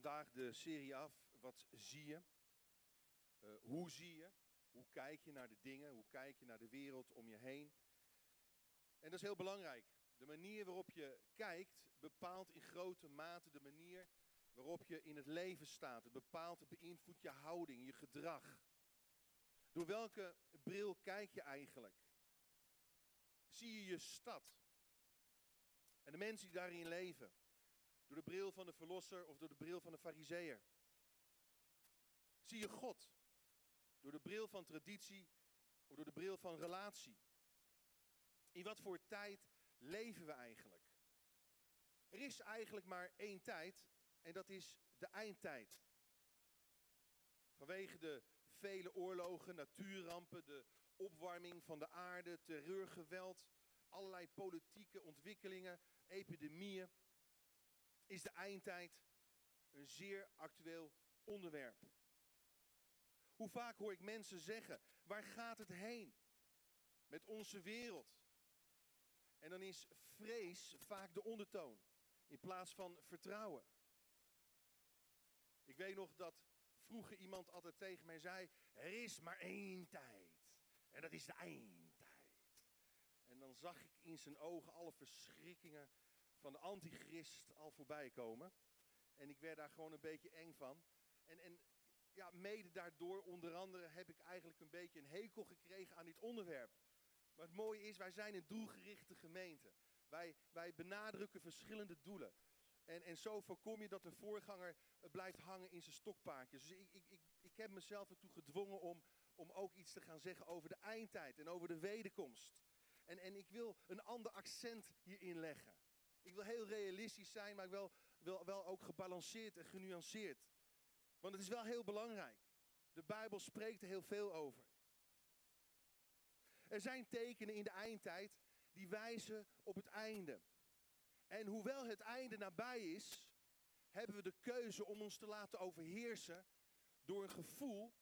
vandaag de serie af. Wat zie je? Uh, hoe zie je? Hoe kijk je naar de dingen? Hoe kijk je naar de wereld om je heen? En dat is heel belangrijk. De manier waarop je kijkt bepaalt in grote mate de manier waarop je in het leven staat. Het bepaalt, het beïnvloedt je houding, je gedrag. Door welke bril kijk je eigenlijk? Zie je je stad en de mensen die daarin leven? Door de bril van de verlosser of door de bril van de fariseer? Zie je God door de bril van traditie of door de bril van relatie? In wat voor tijd leven we eigenlijk? Er is eigenlijk maar één tijd en dat is de eindtijd. Vanwege de vele oorlogen, natuurrampen, de opwarming van de aarde, terreurgeweld, allerlei politieke ontwikkelingen, epidemieën, is de eindtijd een zeer actueel onderwerp. Hoe vaak hoor ik mensen zeggen, waar gaat het heen met onze wereld? En dan is vrees vaak de ondertoon in plaats van vertrouwen. Ik weet nog dat vroeger iemand altijd tegen mij zei, er is maar één tijd. En dat is de eindtijd. En dan zag ik in zijn ogen alle verschrikkingen van de antichrist al voorbij komen. En ik werd daar gewoon een beetje eng van. En, en ja, mede daardoor onder andere heb ik eigenlijk een beetje een hekel gekregen aan dit onderwerp. Maar het mooie is, wij zijn een doelgerichte gemeente. Wij, wij benadrukken verschillende doelen. En, en zo voorkom je dat een voorganger eh, blijft hangen in zijn stokpaardjes. Dus ik, ik, ik, ik heb mezelf ertoe gedwongen om, om ook iets te gaan zeggen over de eindtijd en over de wederkomst. En, en ik wil een ander accent hierin leggen. Ik wil heel realistisch zijn, maar ik wil, wel ook gebalanceerd en genuanceerd. Want het is wel heel belangrijk. De Bijbel spreekt er heel veel over. Er zijn tekenen in de eindtijd die wijzen op het einde. En hoewel het einde nabij is, hebben we de keuze om ons te laten overheersen door een gevoel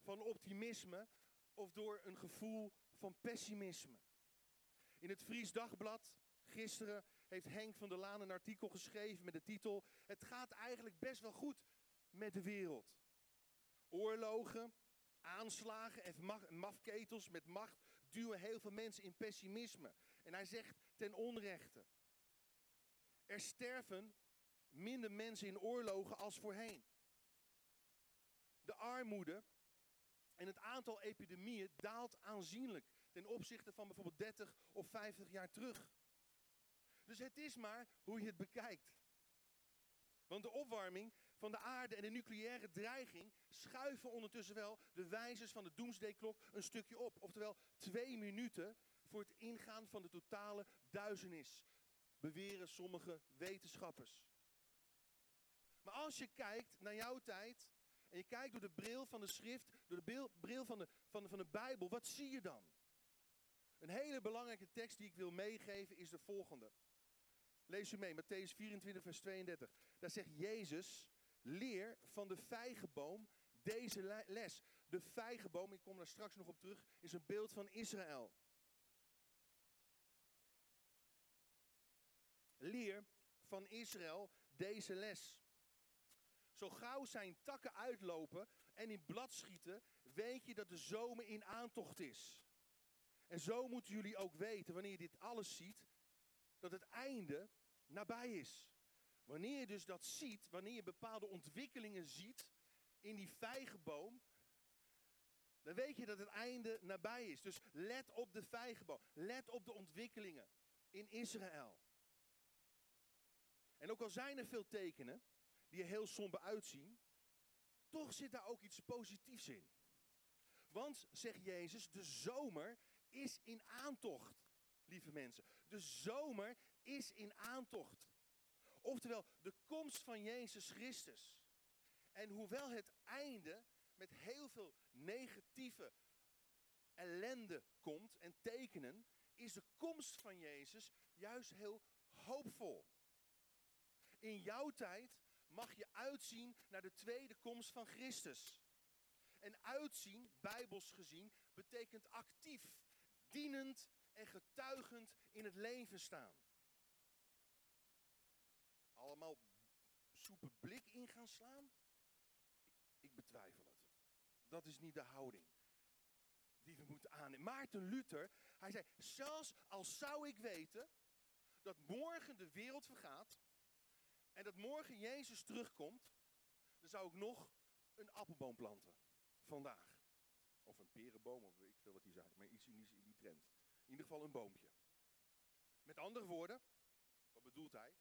van optimisme of door een gevoel van pessimisme. In het Fries Dagblad gisteren heeft Henk van der Laan een artikel geschreven met de titel Het gaat eigenlijk best wel goed met de wereld. Oorlogen, aanslagen en mafketels met macht duwen heel veel mensen in pessimisme. En hij zegt ten onrechte. Er sterven minder mensen in oorlogen als voorheen. De armoede en het aantal epidemieën daalt aanzienlijk ten opzichte van bijvoorbeeld 30 of 50 jaar terug. Dus het is maar hoe je het bekijkt. Want de opwarming van de aarde en de nucleaire dreiging schuiven ondertussen wel de wijzers van de doomsdayklok een stukje op. Oftewel twee minuten voor het ingaan van de totale duizenis, beweren sommige wetenschappers. Maar als je kijkt naar jouw tijd en je kijkt door de bril van de schrift, door de bril van de, van de, van de Bijbel, wat zie je dan? Een hele belangrijke tekst die ik wil meegeven is de volgende. Lees u mee, Matthäus 24, vers 32. Daar zegt Jezus, leer van de vijgenboom deze les. De vijgenboom, ik kom daar straks nog op terug, is een beeld van Israël. Leer van Israël deze les. Zo gauw zijn takken uitlopen en in blad schieten, weet je dat de zomer in aantocht is. En zo moeten jullie ook weten, wanneer je dit alles ziet, dat het einde nabij is. Wanneer je dus dat ziet, wanneer je bepaalde ontwikkelingen ziet in die vijgenboom, dan weet je dat het einde nabij is. Dus let op de vijgenboom. Let op de ontwikkelingen in Israël. En ook al zijn er veel tekenen die er heel somber uitzien, toch zit daar ook iets positiefs in. Want, zegt Jezus, de zomer is in aantocht, lieve mensen. De zomer is in aantocht. Oftewel, de komst van Jezus Christus. En hoewel het einde met heel veel negatieve ellende komt en tekenen, is de komst van Jezus juist heel hoopvol. In jouw tijd mag je uitzien naar de tweede komst van Christus. En uitzien, bijbels gezien, betekent actief, dienend en getuigend in het leven staan. Allemaal soepe blik in gaan slaan? Ik, betwijfel het. Dat is niet de houding die we moeten aannemen. Maarten Luther, hij zei, zelfs als zou ik weten dat morgen de wereld vergaat en dat morgen Jezus terugkomt, dan zou ik nog een appelboom planten. Vandaag. Of een perenboom, of ik veel wat die zei. Maar iets in die, in die trend. In ieder geval een boompje. Met andere woorden, wat bedoelt hij?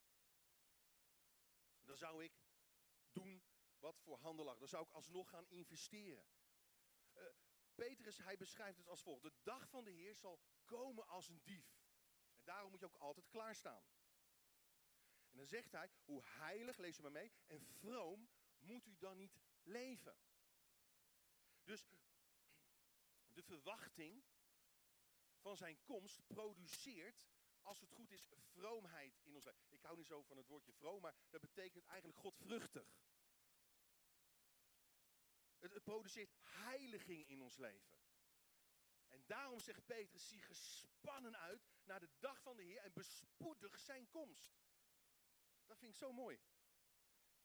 Dan zou ik doen wat voor handen lag. Dan zou ik alsnog gaan investeren. Uh, Petrus, hij beschrijft het als volgt. De dag van de Heer zal komen als een dief. En daarom moet je ook altijd klaarstaan. En dan zegt hij, hoe heilig, lees je maar mee, en vroom moet u dan niet leven. Dus de verwachting van zijn komst produceert, als het goed is, vroomheid in ons leven. Ik hou niet zo van het woordje vroom, maar dat betekent eigenlijk godvruchtig. Het, het produceert heiliging in ons leven. En daarom zegt Petrus, zie gespannen uit naar de dag van de Heer en bespoedig zijn komst. Dat vind ik zo mooi.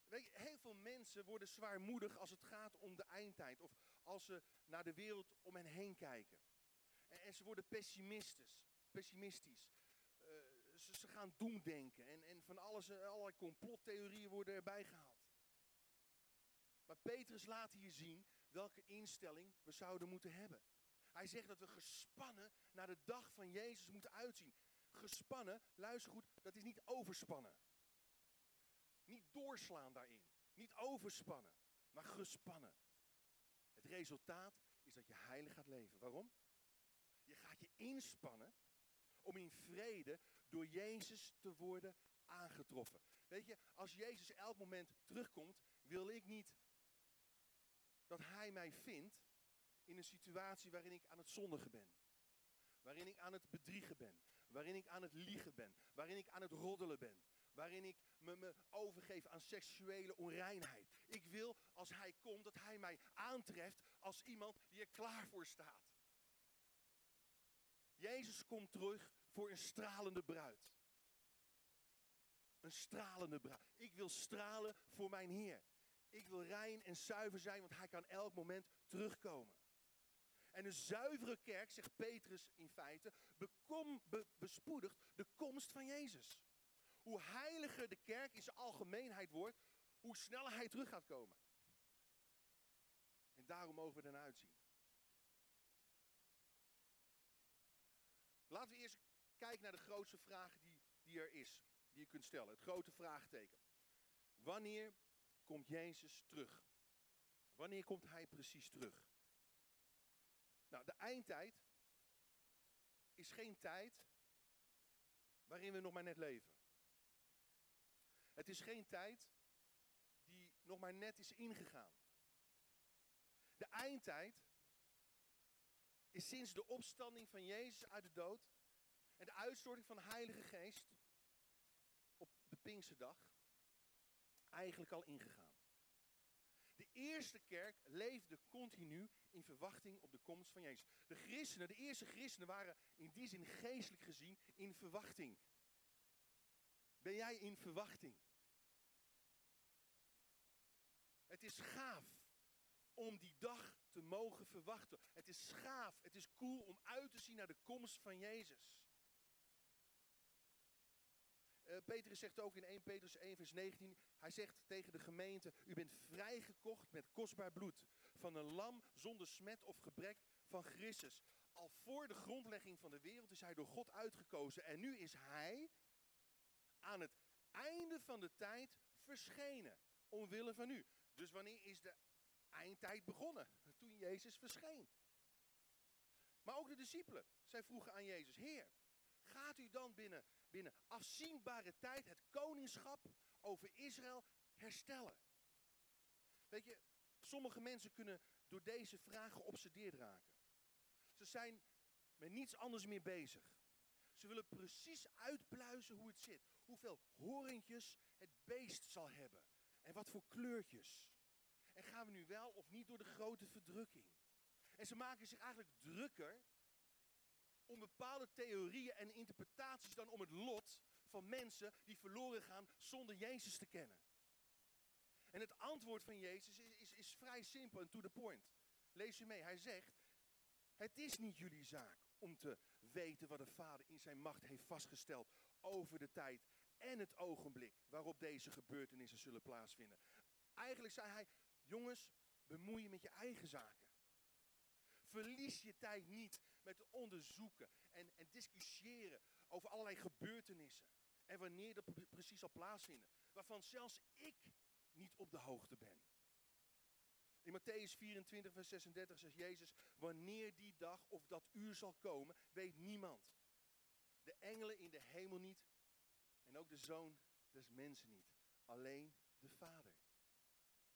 Weet je, heel veel mensen worden zwaarmoedig als het gaat om de eindtijd. Of als ze naar de wereld om hen heen kijken. En, en ze worden pessimistisch. pessimistisch. Ze, ze, gaan doemdenken. En, en van alles, eh, allerlei complottheorieën worden erbij gehaald. Maar Petrus laat hier zien welke instelling we zouden moeten hebben. Hij zegt dat we gespannen naar de dag van Jezus moeten uitzien. Gespannen, luister goed, dat is niet overspannen. Niet doorslaan daarin. Niet overspannen, maar gespannen. Het resultaat is dat je heilig gaat leven. Waarom? Je gaat je inspannen om in vrede door Jezus te worden aangetroffen. Weet je, als Jezus elk moment terugkomt, wil ik niet dat Hij mij vindt in een situatie waarin ik aan het zondigen ben. Waarin ik aan het bedriegen ben. Waarin ik aan het liegen ben. Waarin ik aan het roddelen ben. Waarin ik me, me overgeef aan seksuele onreinheid. Ik wil als hij komt dat hij mij aantreft als iemand die er klaar voor staat. Jezus komt terug voor een stralende bruid. Een stralende bruid. Ik wil stralen voor mijn Heer. Ik wil rein en zuiver zijn, want hij kan elk moment terugkomen. En een zuivere kerk, zegt Petrus in feite, bekom, be, bespoedigt de komst van Jezus. Hoe heiliger de kerk in zijn algemeenheid wordt, hoe sneller hij terug gaat komen. En daarom mogen we ernaar uitzien. Laten we eerst kijken naar de grootste vraag die, die er is, die je kunt stellen. Het grote vraagteken. Wanneer komt Jezus terug? Wanneer komt hij precies terug? Nou, de eindtijd is geen tijd waarin we nog maar net leven. Het is geen tijd die nog maar net is ingegaan. De eindtijd is sinds de opstanding van Jezus uit de dood en de uitstorting van de Heilige Geest op de Pinksterdag eigenlijk al ingegaan. De eerste kerk leefde continu in verwachting op de komst van Jezus. De christenen, de eerste christenen waren in die zin geestelijk gezien in verwachting. Ben jij in verwachting? Het is gaaf om die dag te mogen verwachten. Het is gaaf, het is cool om uit te zien naar de komst van Jezus. Uh, Petrus zegt ook in 1 Petrus 1 vers 19, hij zegt tegen de gemeente, u bent vrijgekocht met kostbaar bloed van een lam zonder smet of gebrek van Christus. Al voor de grondlegging van de wereld is hij door God uitgekozen en nu is hij aan het einde van de tijd verschenen, omwille van u. Dus wanneer is de eindtijd begonnen? Toen Jezus verscheen. Maar ook de discipelen, zij vroegen aan Jezus, Heer, gaat u dan binnen, binnen afzienbare tijd het koningschap over Israël herstellen? Weet je, sommige mensen kunnen door deze vragen geobsedeerd raken. Ze zijn met niets anders meer bezig. Ze willen precies uitpluizen hoe het zit. Hoeveel horentjes het beest zal hebben. En wat voor kleurtjes. En gaan we nu wel of niet door de grote verdrukking? En ze maken zich eigenlijk drukker om bepaalde theorieën en interpretaties dan om het lot van mensen die verloren gaan zonder Jezus te kennen. het antwoord van Jezus is, is, is vrij simpel en to the point. Lees je mee, hij zegt, het is niet jullie zaak om te weten wat de Vader in zijn macht heeft vastgesteld over de tijd en het ogenblik waarop deze gebeurtenissen zullen plaatsvinden. Eigenlijk zei hij, jongens, bemoei je met je eigen zaken. Verlies je tijd niet met onderzoeken en, en discussiëren over allerlei gebeurtenissen. En wanneer dat precies zal plaatsvinden. Waarvan zelfs ik niet op de hoogte ben. In Matthäus 24, vers 36 zegt Jezus, wanneer die dag of dat uur zal komen, weet niemand. De engelen in de hemel niet en ook de zoon des mensen niet. Alleen de Vader.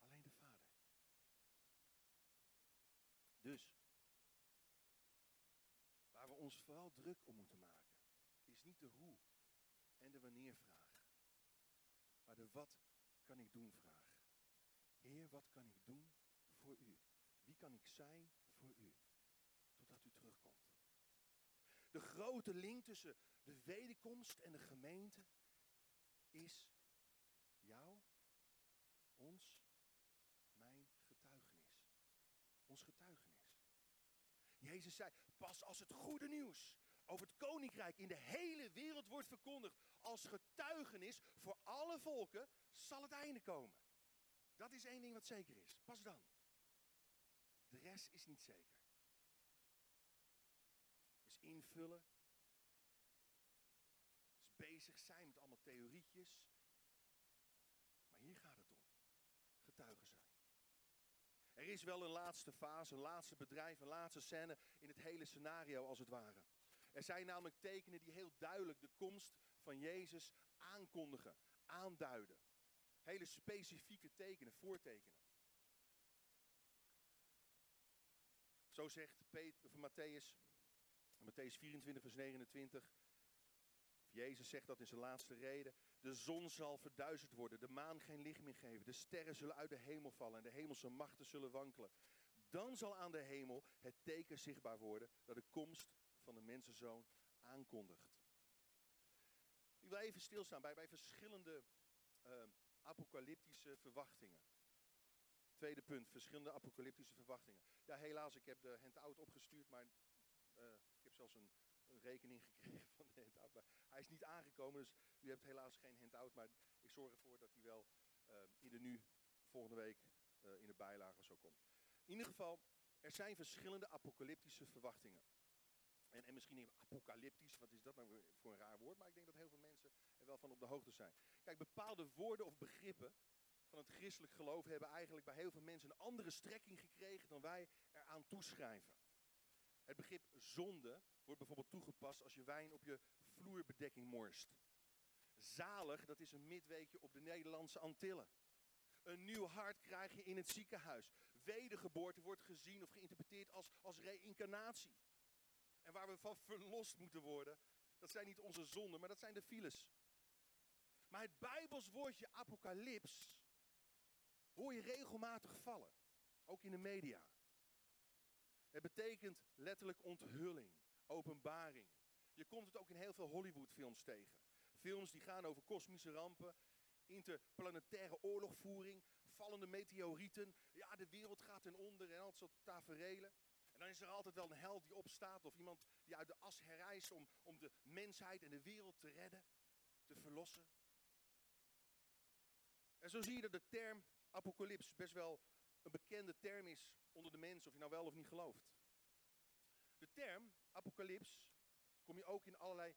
Alleen de Vader. Dus, ons vooral druk om moeten maken, is niet de hoe en de wanneer vraag. Maar de wat kan ik doen vraag. Heer, wat kan ik doen voor u? Wie kan ik zijn voor u? Totdat u terugkomt. De grote link tussen de wederkomst en de gemeente is jou, ons, mijn getuigenis. Ons getuigenis. Jezus zei, pas als het goede nieuws over het koninkrijk in de hele wereld wordt verkondigd als getuigenis voor alle volken, zal het einde komen. Dat is één ding wat zeker is. Pas dan. De rest is niet zeker. Is invullen. Is bezig zijn met allemaal theorietjes. Maar hier gaat het om. Getuigen zijn. Er is wel een laatste fase, een laatste bedrijf, een laatste scène in het hele scenario als het ware. Er zijn namelijk tekenen die heel duidelijk de komst van Jezus aankondigen, aanduiden. Hele specifieke tekenen, voortekenen. Zo zegt Peter, Matthäus, Matthäus 24, vers 29. Jezus zegt dat in zijn laatste reden. De zon zal verduisterd worden, de maan geen licht meer geven, de sterren zullen uit de hemel vallen en de hemelse machten zullen wankelen. Dan zal aan de hemel het teken zichtbaar worden dat de komst van de mensenzoon aankondigt. Ik wil even stilstaan bij, bij verschillende uh, apocalyptische verwachtingen. Tweede punt, verschillende apocalyptische verwachtingen. Ja, helaas, ik heb de handout opgestuurd, maar uh, ik heb zelfs een, een, rekening gekregen van de handout. Maar hij is niet aangekomen, dus u hebt helaas geen handout. Maar ik zorg ervoor dat hij wel uh, in de nu volgende week uh, in de bijlage zo komt. In ieder geval, er zijn verschillende apocalyptische verwachtingen. En, en misschien apocalyptisch, wat is dat nou voor een raar woord? Maar ik denk dat heel veel mensen er wel van op de hoogte zijn. Kijk, bepaalde woorden of begrippen van het christelijk geloof hebben eigenlijk bij heel veel mensen een andere strekking gekregen dan wij eraan toeschrijven. Het begrip zonde wordt bijvoorbeeld toegepast als je wijn op je vloerbedekking morst. Zalig, dat is een midweekje op de Nederlandse Antillen. Een nieuw hart krijg je in het ziekenhuis. Wedergeboorte wordt gezien of geïnterpreteerd als, als reïncarnatie. En waar we van verlost moeten worden, dat zijn niet onze zonden, maar dat zijn de files. Maar het Bijbels woordje apocalyps hoor je regelmatig vallen. Ook in de media. Het betekent letterlijk onthulling, openbaring. Je komt het ook in heel veel Hollywoodfilms tegen. Films die gaan over kosmische rampen, interplanetaire oorlogvoering, vallende meteorieten. Ja, de wereld gaat ten onder en al dat soort taferelen. En dan is er altijd wel een held die opstaat of iemand die uit de as herrijst om, om de mensheid en de wereld te redden, te verlossen. En zo zie je dat de term apocalyps best wel een bekende term is onder de mensen, of je nou wel of niet gelooft. De term apocalyps kom je ook in allerlei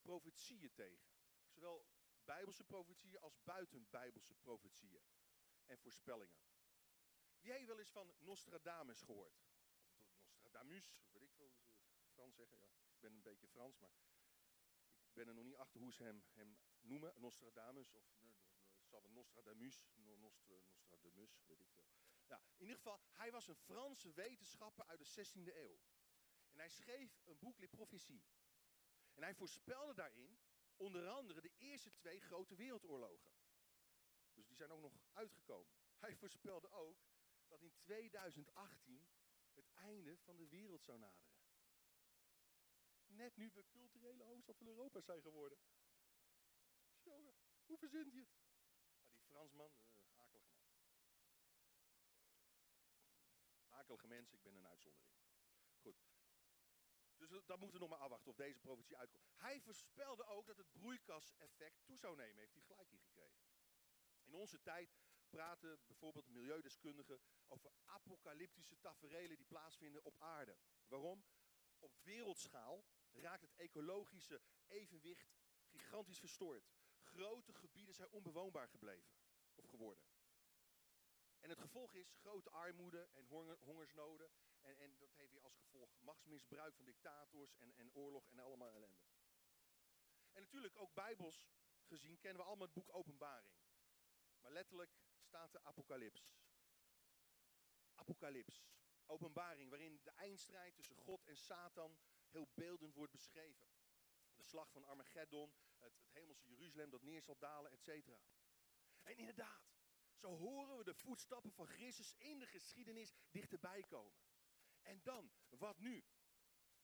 profetieën tegen. Zowel bijbelse profetieën als buiten bijbelse profetieën en voorspellingen. Wie heeft wel eens van Nostradamus gehoord? Nostradamus, weet ik veel, Frans zeggen. Ja, ik ben een beetje Frans, maar ik ben er nog niet achter hoe ze hem, hem noemen. Nostradamus of zal wel Nostradamus, Nostradamus, weet ik veel. Ja, in ieder geval, hij was een Franse wetenschapper uit de 16e eeuw. En hij schreef een boek, Le Prophétie. En hij voorspelde daarin onder andere de eerste twee grote wereldoorlogen. Dus die zijn ook nog uitgekomen. Hij voorspelde ook dat in 2018 het einde van de wereld zou naderen. Net nu we culturele hoofdstad van Europa zijn geworden. Jongen, hoe verzint je het? Fransman, uh, akelige man. Mens, ik ben een uitzondering. Goed. Dus dat moeten we nog maar afwachten of deze provincie uitkomt. Hij voorspelde ook dat het broeikaseffect toe zou nemen, heeft hij gelijk hier gekregen. In onze tijd praten bijvoorbeeld milieudeskundigen over apocalyptische taferelen die plaatsvinden op aarde. Waarom? Op wereldschaal raakt het ecologische evenwicht gigantisch verstoord. Grote gebieden zijn onbewoonbaar gebleven geworden. En het gevolg is grote armoede en honger, hongersnoden. En, en dat heeft weer als gevolg machtsmisbruik van dictators en, en oorlog en allemaal ellende. En natuurlijk ook bijbels gezien kennen we allemaal het boek Openbaring. Maar letterlijk staat de apocalyps. Apocalyps. Openbaring, waarin de eindstrijd tussen God en Satan heel beeldend wordt beschreven. De slag van Armageddon, het, het hemelse Jeruzalem dat neer zal dalen, etc. En inderdaad, zo horen we de voetstappen van Christus in de geschiedenis dichterbij komen. En dan, wat nu?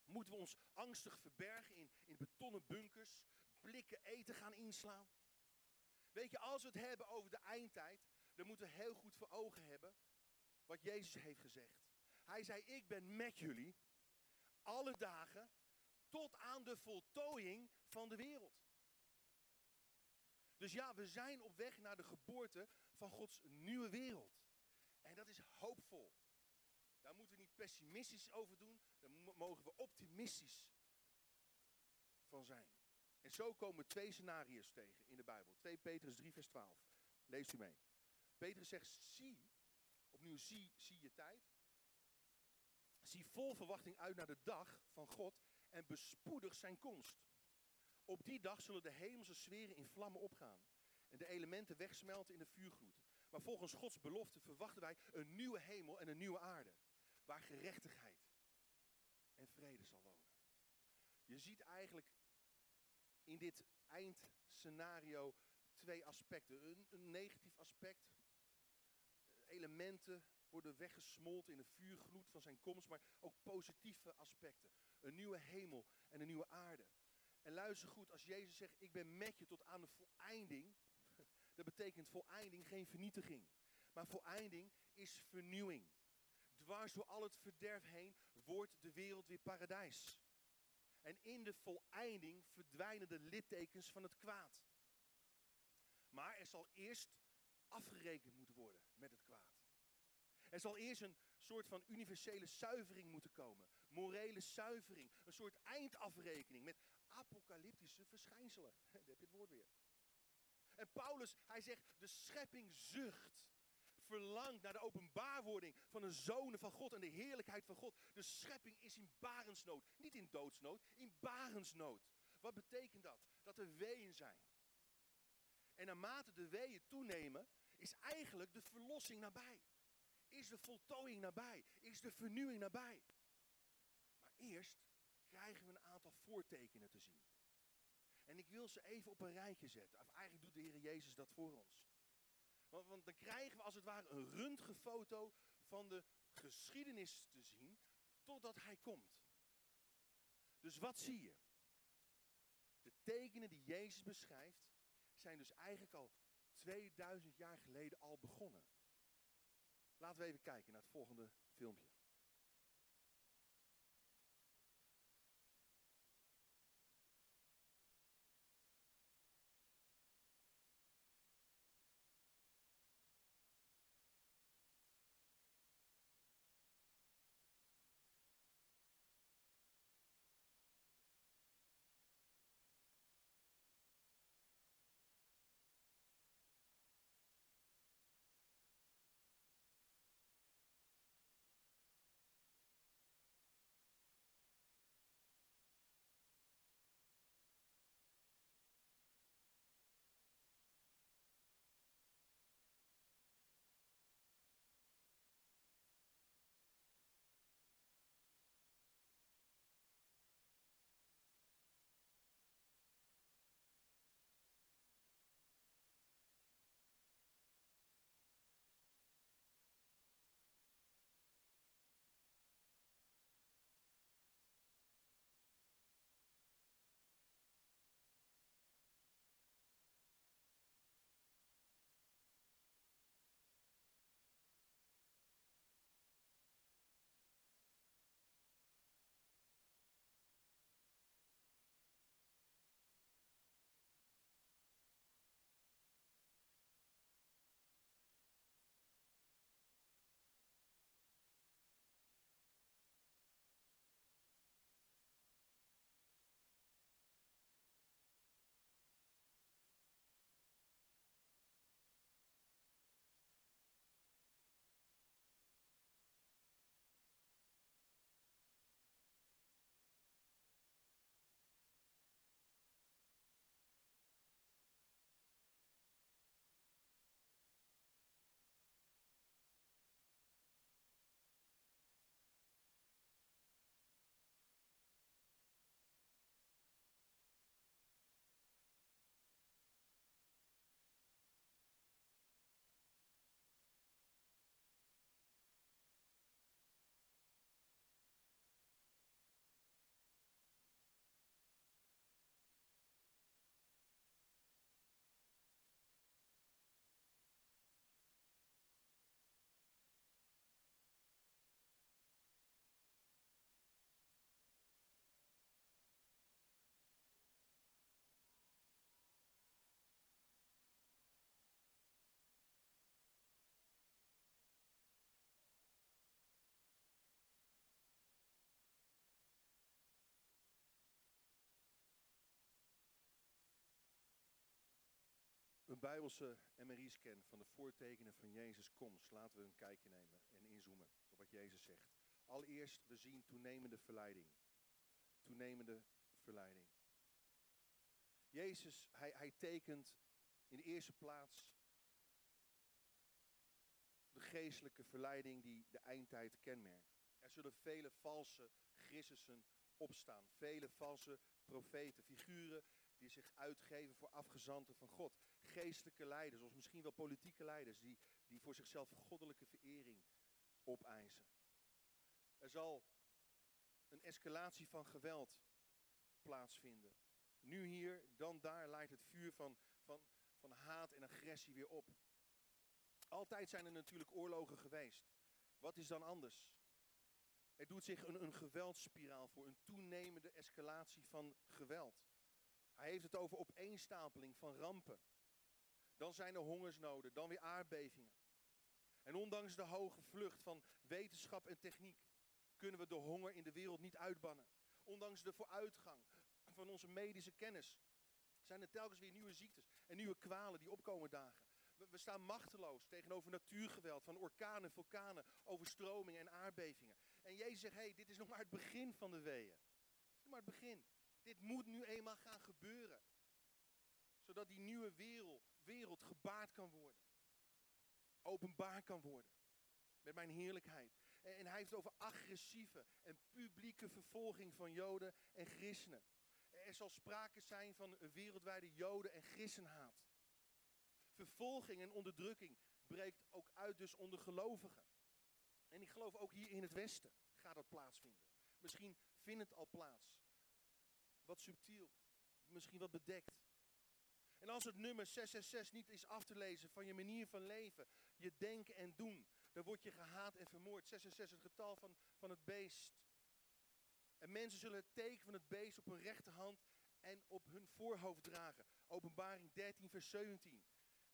Moeten we ons angstig verbergen in, in betonnen bunkers, blikken eten gaan inslaan? Weet je, als we het hebben over de eindtijd, dan moeten we heel goed voor ogen hebben wat Jezus heeft gezegd. Hij zei, ik ben met jullie alle dagen tot aan de voltooiing van de wereld. Dus ja, we zijn op weg naar de geboorte van Gods nieuwe wereld. En dat is hoopvol. Daar moeten we niet pessimistisch over doen, daar mogen we optimistisch van zijn. En zo komen twee scenario's tegen in de Bijbel. 2 Petrus 3, vers 12. Lees u mee. Petrus zegt, zie, opnieuw zie, zie je tijd. Zie vol verwachting uit naar de dag van God en bespoedig zijn komst. Op die dag zullen de hemelse sferen in vlammen opgaan en de elementen wegsmelten in de vuurgloed. Maar volgens Gods belofte verwachten wij een nieuwe hemel en een nieuwe aarde, waar gerechtigheid en vrede zal wonen. Je ziet eigenlijk in dit eindscenario twee aspecten. Een, een negatief aspect, elementen worden weggesmolten in de vuurgloed van zijn komst, maar ook positieve aspecten. Een nieuwe hemel en een nieuwe aarde. En luister goed, als Jezus zegt, ik ben met je tot aan de voleinding, dat betekent voleinding geen vernietiging. Maar voleinding is vernieuwing. Dwars door al het verderf heen wordt de wereld weer paradijs. En in de voleinding verdwijnen de littekens van het kwaad. Maar er zal eerst afgerekend moeten worden met het kwaad. Er zal eerst een soort van universele zuivering moeten komen. Morele zuivering. Een soort eindafrekening met apocalyptische verschijnselen. Daar heb je het woord weer. En Paulus, hij zegt, de schepping zucht. Verlangt naar de openbaarwording van de zonen van God en de heerlijkheid van God. De schepping is in barensnood. Niet in doodsnood, in barensnood. Wat betekent dat? Dat er weeën zijn. En naarmate de weeën toenemen, is eigenlijk de verlossing nabij. Is de voltooiing nabij? Is de vernieuwing nabij? Maar eerst krijgen we een aantal voortekenen te zien. En ik wil ze even op een rijtje zetten. Eigenlijk doet de Heer Jezus dat voor ons. Want, want dan krijgen we als het ware een röntgenfoto van de geschiedenis te zien totdat Hij komt. Dus wat zie je? De tekenen die Jezus beschrijft zijn dus eigenlijk al 2000 jaar geleden al begonnen. Laten we even kijken naar het volgende filmpje. Bijbelse MRI-scan van de voortekenen van Jezus' komst. Laten we een kijkje nemen en inzoomen op wat Jezus zegt. Allereerst, we zien toenemende verleiding. Toenemende verleiding. Jezus, hij, hij tekent in de eerste plaats de geestelijke verleiding die de eindtijd kenmerkt. Er zullen vele valse Christussen opstaan. Vele valse profeten, figuren die zich uitgeven voor afgezanten van God. Geestelijke leiders, of misschien wel politieke leiders, die, die voor zichzelf goddelijke verering opeisen. Er zal een escalatie van geweld plaatsvinden. Nu hier, dan daar laait het vuur van, van, van haat en agressie weer op. Altijd zijn er natuurlijk oorlogen geweest. Wat is dan anders? Er doet zich een, een geweldspiraal voor, een toenemende escalatie van geweld. Hij heeft het over opeenstapeling van rampen. Dan zijn er hongersnoden, dan weer aardbevingen. En ondanks de hoge vlucht van wetenschap en techniek kunnen we de honger in de wereld niet uitbannen. Ondanks de vooruitgang van onze medische kennis zijn er telkens weer nieuwe ziektes en nieuwe kwalen die opkomen dagen. We, staan machteloos tegenover natuurgeweld van orkanen, vulkanen, overstromingen en aardbevingen. En Jezus zegt, hé, hey, dit is nog maar het begin van de weeën. Dit is nog maar het begin. Dit moet nu eenmaal gaan gebeuren. Zodat die nieuwe wereld, wereld gebaard kan worden. Openbaar kan worden. Met mijn heerlijkheid. En, en hij heeft over agressieve en publieke vervolging van Joden en christenen. Er zal sprake zijn van een wereldwijde Joden- en christenhaat. Vervolging en onderdrukking breekt ook uit dus onder gelovigen. En ik geloof ook hier in het Westen gaat dat plaatsvinden. Misschien vindt het al plaats. Wat subtiel, misschien wat bedekt. En als het nummer 666 niet is af te lezen van je manier van leven, je denken en doen, dan word je gehaat en vermoord. 666 het getal van, van het beest. En mensen zullen het teken van het beest op hun rechterhand en op hun voorhoofd dragen. Openbaring 13, vers 17.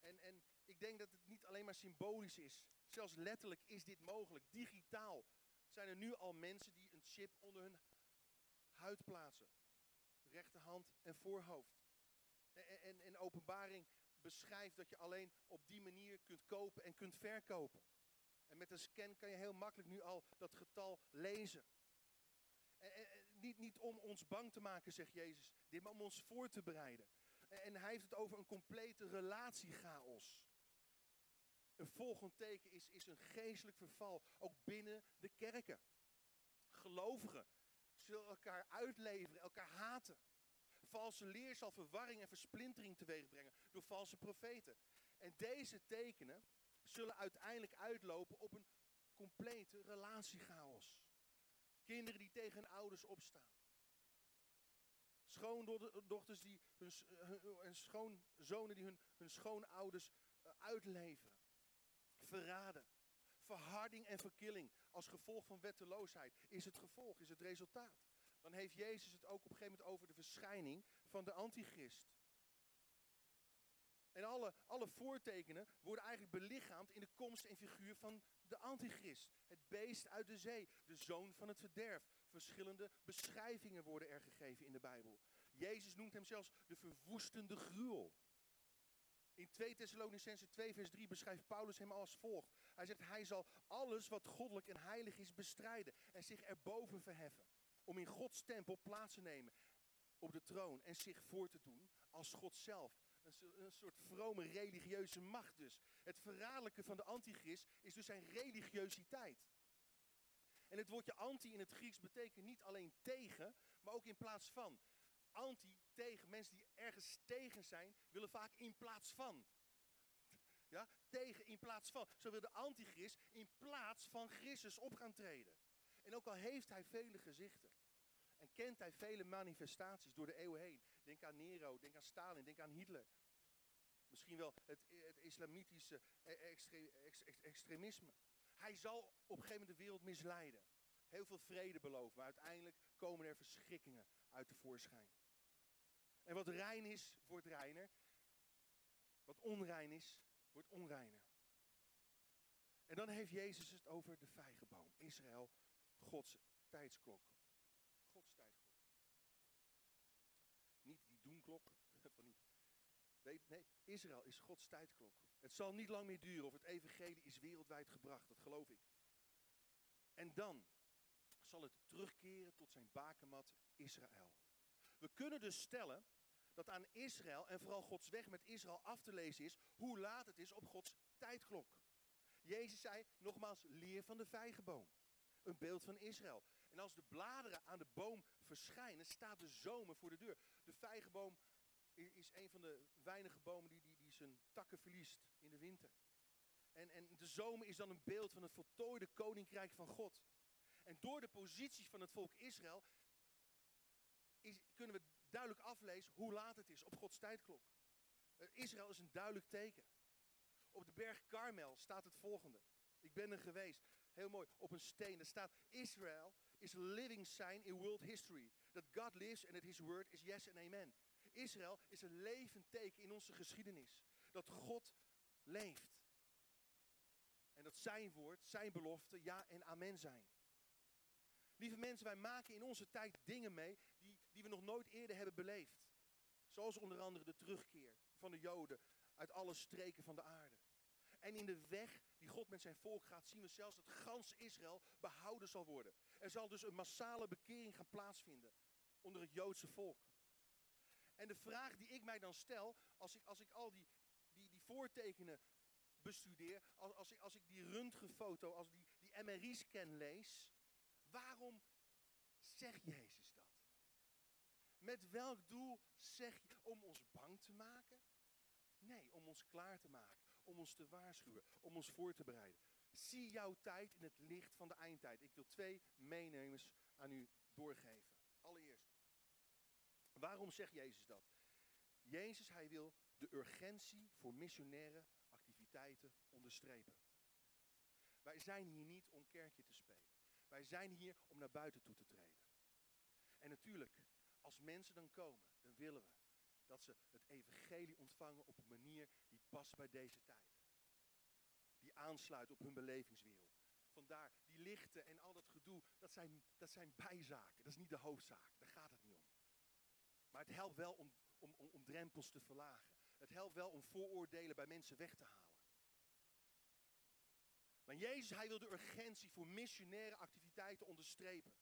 En, en ik denk dat het niet alleen maar symbolisch is. Zelfs letterlijk is dit mogelijk. Digitaal zijn er nu al mensen die een chip onder hun huid plaatsen. Rechterhand en voorhoofd. En, en, en openbaring beschrijft dat je alleen op die manier kunt kopen en kunt verkopen. En met een scan kan je heel makkelijk nu al dat getal lezen. En, en, niet, niet om ons bang te maken, zegt Jezus, dit, maar om ons voor te bereiden. En hij heeft het over een complete relatiechaos. Een volgend teken is, is een geestelijk verval, ook binnen de kerken. Gelovigen zullen elkaar uitleveren, elkaar haten. Valse leer zal verwarring en versplintering teweeg brengen door valse profeten. En deze tekenen zullen uiteindelijk uitlopen op een complete relatiechaos. Kinderen die tegen hun ouders opstaan. Schoondochters die hun, en schoonzonen die hun, hun schoonouders uitleveren. Verraden. Verharding en verkilling als gevolg van wetteloosheid is het gevolg, is het resultaat. Dan heeft Jezus het ook op een gegeven moment over de verschijning van de antichrist. En alle, alle voortekenen worden eigenlijk belichaamd in de komst en figuur van de antichrist. Het beest uit de zee, de zoon van het verderf. Verschillende beschrijvingen worden er gegeven in de Bijbel. Jezus noemt hem zelfs de verwoestende gruwel. In 2 Thessalonicense 2 vers 3 beschrijft Paulus hem als volgt. Hij zegt, hij zal alles wat goddelijk en heilig is bestrijden en zich erboven verheffen. Om in Gods tempel plaats te nemen op de troon en zich voor te doen als God zelf. Een, soort vrome religieuze macht dus. Het verraderlijke van de antichrist is dus zijn religiositeit. En het woordje anti in het Grieks betekent niet alleen tegen, maar ook in plaats van. Anti, tegen, mensen die ergens tegen zijn, willen vaak in plaats van. Ja, tegen in plaats van. Zo wil de antichrist in plaats van Christus op gaan treden. En ook al heeft hij vele gezichten. En kent hij vele manifestaties door de eeuwen heen. Denk aan Nero, denk aan Stalin, denk aan Hitler. Misschien wel het, islamitische extre, extremisme. Hij zal op een gegeven moment de wereld misleiden. Heel veel vrede beloven, maar uiteindelijk komen er verschrikkingen uit de voorschijn. En wat rein is, wordt reiner. Wat onrein is, wordt onreiner. En dan heeft Jezus het over de vijgenboom. Israël, Gods tijdsklok. Nee, Israël is Gods tijdklok. Het zal niet lang meer duren of het evangelie is wereldwijd gebracht, dat geloof ik. En dan zal het terugkeren tot zijn bakermat Israël. We kunnen dus stellen dat aan Israël en vooral Gods weg met Israël af te lezen is hoe laat het is op Gods tijdklok. Jezus zei nogmaals, leer van de vijgenboom. Een beeld van Israël. En als de bladeren aan de boom verschijnen, staat de zomer voor de deur. De vijgenboom is een van de weinige bomen die, die, die zijn takken verliest in de winter. En, en de zomer is dan een beeld van het voltooide koninkrijk van God. En door de positie van het volk Israël is, kunnen we duidelijk aflezen hoe laat het is op Gods tijdklok. Uh, Israël is een duidelijk teken. Op de berg Karmel staat het volgende. Ik ben er geweest. Heel mooi. Op een steen. Er staat: Israël is a living sign in world history. That God lives and that his word is yes and amen. Israël is een levend teken in onze geschiedenis. Dat God leeft. En dat zijn woord, zijn belofte, ja en amen zijn. Lieve mensen, wij maken in onze tijd dingen mee die, die we nog nooit eerder hebben beleefd. Zoals onder andere de terugkeer van de Joden uit alle streken van de aarde. En in de weg die God met zijn volk gaat, zien we zelfs dat gans Israël behouden zal worden. Er zal dus een massale bekering gaan plaatsvinden onder het Joodse volk. En de vraag die ik mij dan stel, als ik, als ik al die, die, die voortekenen bestudeer, als, als, ik, als ik die röntgenfoto, als die, die MRI-scan lees, waarom zegt Jezus dat? Met welk doel zeg je? Om ons bang te maken? Nee, om ons klaar te maken, om ons te waarschuwen, om ons voor te bereiden. Zie jouw tijd in het licht van de eindtijd. Ik wil twee meenemers aan u doorgeven. Allereerst, waarom zegt Jezus dat? Jezus, hij wil de urgentie voor missionaire activiteiten onderstrepen. Wij zijn hier niet om kerkje te spelen. Wij zijn hier om naar buiten toe te treden. En natuurlijk, als mensen dan komen, dan willen we dat ze het evangelie ontvangen op een manier die past bij deze tijd. Die aansluit op hun belevingswereld. Vandaar, die lichten en al dat gedoe, dat zijn, dat zijn bijzaken. Dat is niet de hoofdzaak, daar gaat het niet om. Maar het helpt wel om, om, om, drempels te verlagen. Het helpt wel om vooroordelen bij mensen weg te halen. Maar Jezus, hij wil de urgentie voor missionaire activiteiten onderstrepen.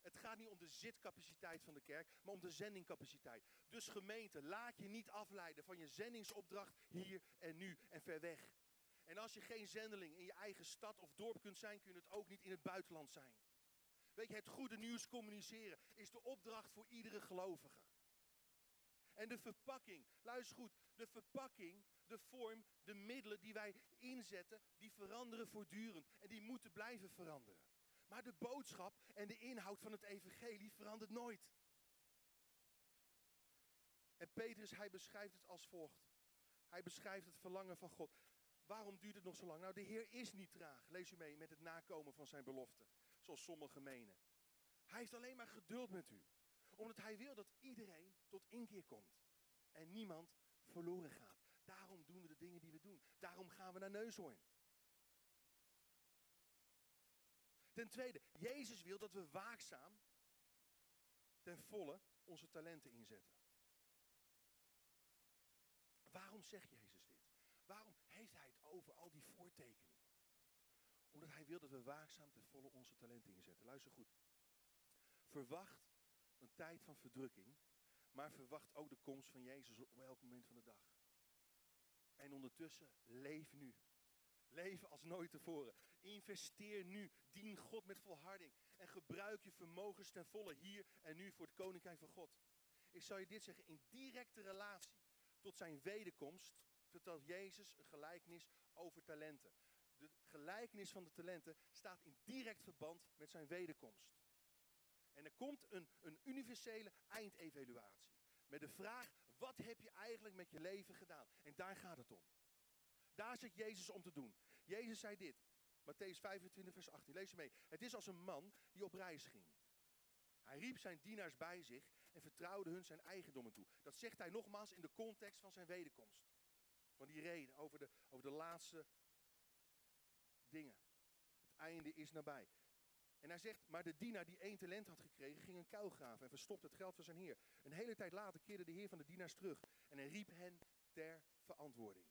Het gaat niet om de zitcapaciteit van de kerk, maar om de zendingcapaciteit. Dus gemeente, laat je niet afleiden van je zendingsopdracht hier en nu en ver weg. En als je geen zendeling in je eigen stad of dorp kunt zijn, kun je het ook niet in het buitenland zijn. Weet je, het goede nieuws communiceren is de opdracht voor iedere gelovige. En de verpakking, luister goed, de verpakking, de vorm, de middelen die wij inzetten, die veranderen voortdurend. En die moeten blijven veranderen. Maar de boodschap en de inhoud van het evangelie verandert nooit. En Petrus, hij beschrijft het als volgt. Hij beschrijft het verlangen van God. Waarom duurt het nog zo lang? Nou, de Heer is niet traag. Lees u mee met het nakomen van zijn belofte. Zoals sommigen menen. Hij heeft alleen maar geduld met u. Omdat hij wil dat iedereen tot inkeer komt. En niemand verloren gaat. Daarom doen we de dingen die we doen. Daarom gaan we naar Neushoorn. Ten tweede, Jezus wil dat we waakzaam ten volle onze talenten inzetten. Waarom zegt Jezus dit? Waarom heeft hij het over al die voortekeningen? Omdat hij wil dat we waakzaam ten volle onze talenten inzetten. Luister goed. Verwacht een tijd van verdrukking, maar verwacht ook de komst van Jezus op elk moment van de dag. En ondertussen, leef nu. Leef als nooit tevoren. Investeer nu. Dien God met volharding. En gebruik je vermogens ten volle hier en nu voor het koninkrijk van God. Ik zal je dit zeggen. In directe relatie tot zijn wederkomst vertelt Jezus een gelijkenis over talenten. De gelijkenis van de talenten staat in direct verband met zijn wederkomst. En er komt een, een universele eindevaluatie. Met de vraag, wat heb je eigenlijk met je leven gedaan? En daar gaat het om. Daar zit Jezus om te doen. Jezus zei dit. Matthäus 25, vers 18. Lees je mee. Het is als een man die op reis ging. Hij riep zijn dienaars bij zich en vertrouwde hun zijn eigendommen toe. Dat zegt hij nogmaals in de context van zijn wederkomst. Van die reden over de, over de laatste dingen. Het einde is nabij. En hij zegt, maar de dienaar die één talent had gekregen, ging een kuil graven en verstopte het geld van zijn heer. Een hele tijd later keerde de heer van de dienaars terug en hij riep hen ter verantwoording.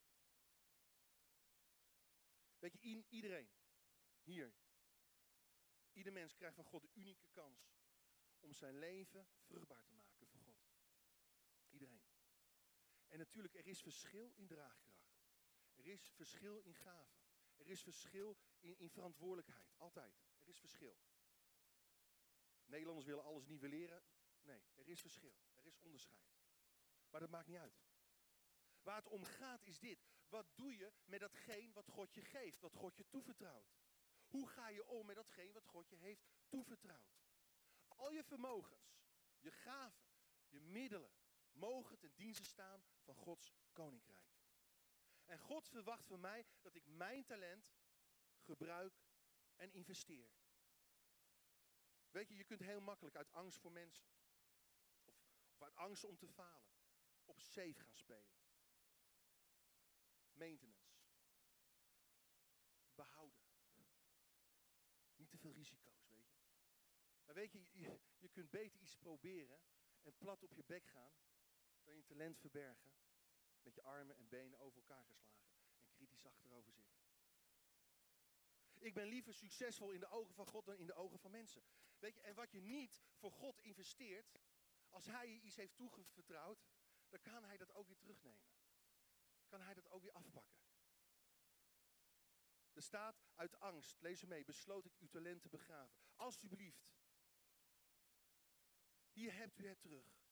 Weet je, iedereen hier, ieder mens krijgt van God de unieke kans om zijn leven vruchtbaar te maken voor God. Iedereen. En natuurlijk, er is verschil in draagkracht. Er is verschil in gaven. Er is verschil in, in verantwoordelijkheid. Altijd. Er is verschil. Nederlanders willen alles nivelleren. Nee, er is verschil. Er is onderscheid. Maar dat maakt niet uit. Waar het om gaat is dit. Wat doe je met datgene wat God je geeft, wat God je toevertrouwt? Hoe ga je om met datgene wat God je heeft toevertrouwd? Al je vermogens, je gaven, je middelen mogen ten dienste staan van Gods koninkrijk. En God verwacht van mij dat ik mijn talent gebruik en investeer. Weet je, je kunt heel makkelijk uit angst voor mensen, of, uit angst om te falen, op safe gaan spelen. Maintenance. Behouden. Niet te veel risico's, weet je. Maar weet je, je, je kunt beter iets proberen en plat op je bek gaan, dan je talent verbergen, met je armen en benen over elkaar geslagen en kritisch achterover zitten. Ik ben liever succesvol in de ogen van God dan in de ogen van mensen. Weet je, en wat je niet voor God investeert, als Hij je iets heeft toevertrouwd, dan kan Hij dat ook weer terugnemen. Kan Hij dat ook weer afpakken. Er staat uit angst, lees mee, besloot ik uw talent te begraven. Alsjeblieft. Hier hebt u het terug.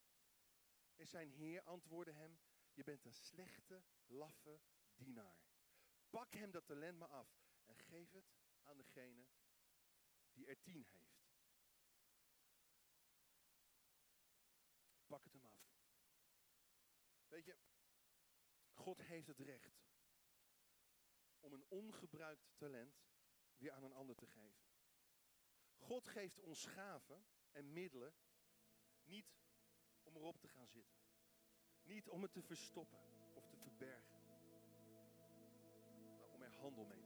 En zijn heer antwoordde hem, je bent een slechte, laffe dienaar. Pak hem dat talent maar af en geef het aan degene die er tien heeft. Pak het hem af. Weet je, God heeft het recht om een ongebruikt talent weer aan een ander te geven. God geeft ons gaven en middelen niet om erop te gaan zitten. Niet om het te verstoppen of te verbergen. Maar om er handel mee te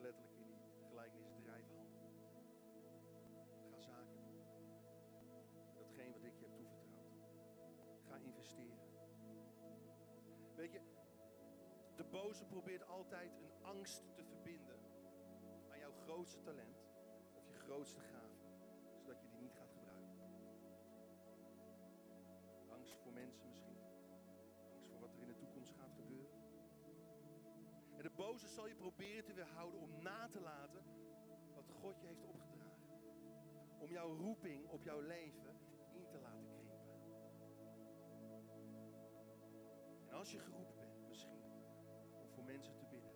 Letterlijk in die gelijkenis, drijf handel. Ga zaken doen. Datgene wat ik je heb toevertrouwd. Ga investeren. Weet je, de boze probeert altijd een angst te verbinden aan jouw grootste talent of je grootste gave, boze zal je proberen te weerhouden om na te laten wat God je heeft opgedragen. Om jouw roeping op jouw leven in te laten krimpen. En als je geroepen bent, misschien om voor mensen te bidden.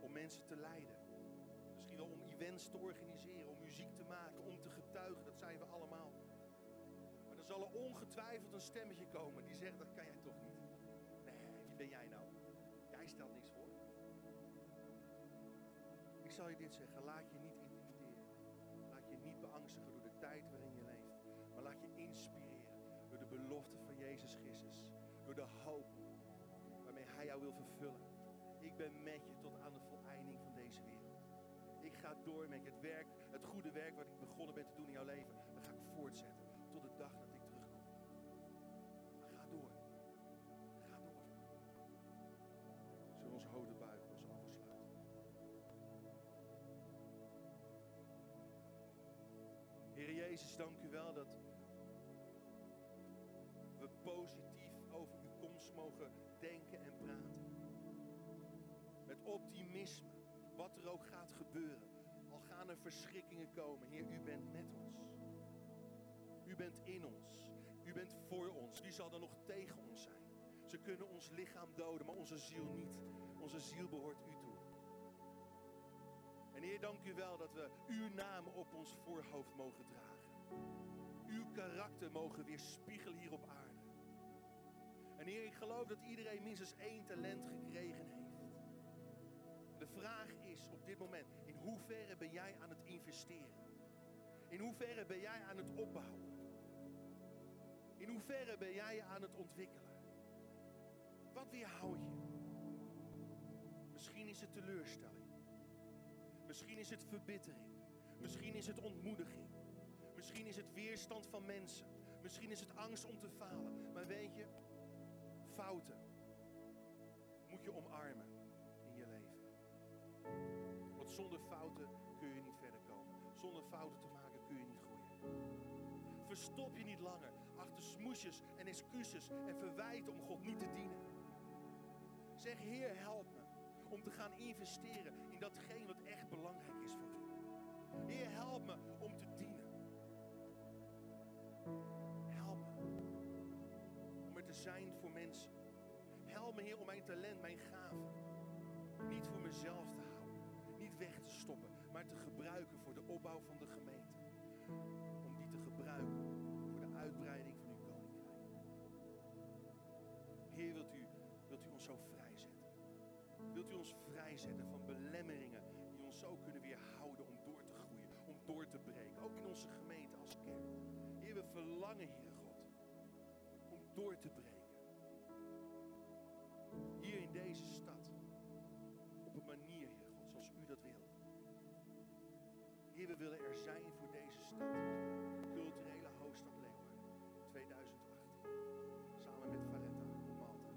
Om mensen te leiden. Misschien wel om events te organiseren, om muziek te maken, om te getuigen. Dat zijn we allemaal. Maar er zal er ongetwijfeld een stemmetje komen die zegt, dat kan jij Ik zal je dit zeggen, laat je niet intimideren. Laat je niet beangstigen door de tijd waarin je leeft. Maar laat je inspireren door de belofte van Jezus Christus. Door de hoop waarmee Hij jou wil vervullen. Ik ben met je tot aan de voleinding van deze wereld. Ik ga door met. Het werk, het goede werk wat ik begonnen ben te doen in jouw leven, dat ga ik voortzetten tot de dag dat ik Jezus, dank u wel dat we positief over uw komst mogen denken en praten. Met optimisme, wat er ook gaat gebeuren. Al gaan er verschrikkingen komen. Heer, u bent met ons. U bent in ons. U bent voor ons. Wie zal dan nog tegen ons zijn? Ze kunnen ons lichaam doden, maar onze ziel niet. Onze ziel behoort u toe. En Heer, dank u wel dat we uw naam op ons voorhoofd mogen dragen. Uw karakter mogen weerspiegelen hier op aarde. En Heer, ik geloof dat iedereen minstens één talent gekregen heeft. De vraag is op dit moment, in hoeverre ben jij aan het investeren? In hoeverre ben jij aan het opbouwen? In hoeverre ben jij aan het ontwikkelen? Wat weerhoudt je? Misschien is het teleurstelling. Misschien is het verbittering. Misschien is het ontmoediging. Misschien is het weerstand van mensen. Misschien is het angst om te falen. Maar weet je, fouten moet je omarmen in je leven. Want zonder fouten kun je niet verder komen. Zonder fouten te maken kun je niet groeien. Verstop je niet langer achter smoesjes en excuses en verwijten om God niet te dienen. Zeg, Heer, help me om te gaan investeren in datgene wat echt belangrijk is voor u. Heer, help me om te dienen. Help me om er te zijn voor mensen. Help me, Heer, om mijn talent, mijn gave niet voor mezelf te houden, niet weg te stoppen, maar te gebruiken voor de opbouw van de gemeente. Verlangen, Heer God, om door te breken. Hier in deze stad. Op een manier, Heer God, zoals u dat wil. Heer, we willen er zijn voor deze stad. Culturele hoofdstad Leeuwarden 2018. Samen met Valletta op Malta.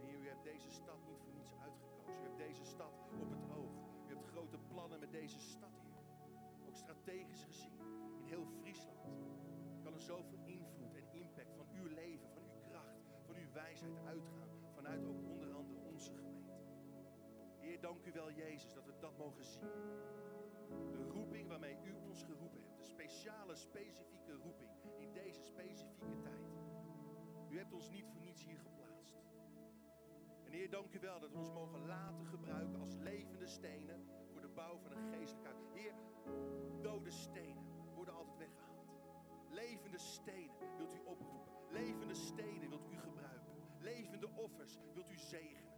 Heer, u hebt deze stad niet voor niets uitgekozen. U hebt deze stad op het oog. U hebt grote plannen met deze stad, Heer. Ook strategisch gezien. In heel zoveel invloed en impact van uw leven, van uw kracht, van uw wijsheid uitgaan. Vanuit ook onder andere onze gemeente. Heer, dank u wel, Jezus, dat we dat mogen zien. De roeping waarmee u ons geroepen hebt. De speciale, specifieke roeping in deze specifieke tijd. U hebt ons niet voor niets hier geplaatst. En Heer, dank u wel dat we ons mogen laten gebruiken als levende stenen voor de bouw van een geestelijke. Heer, dode stenen. Levende stenen wilt u oproepen. Levende stenen wilt u gebruiken. Levende offers wilt u zegenen.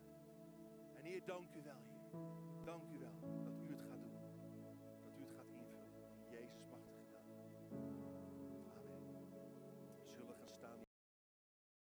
En Heer, dank u wel. Dank u wel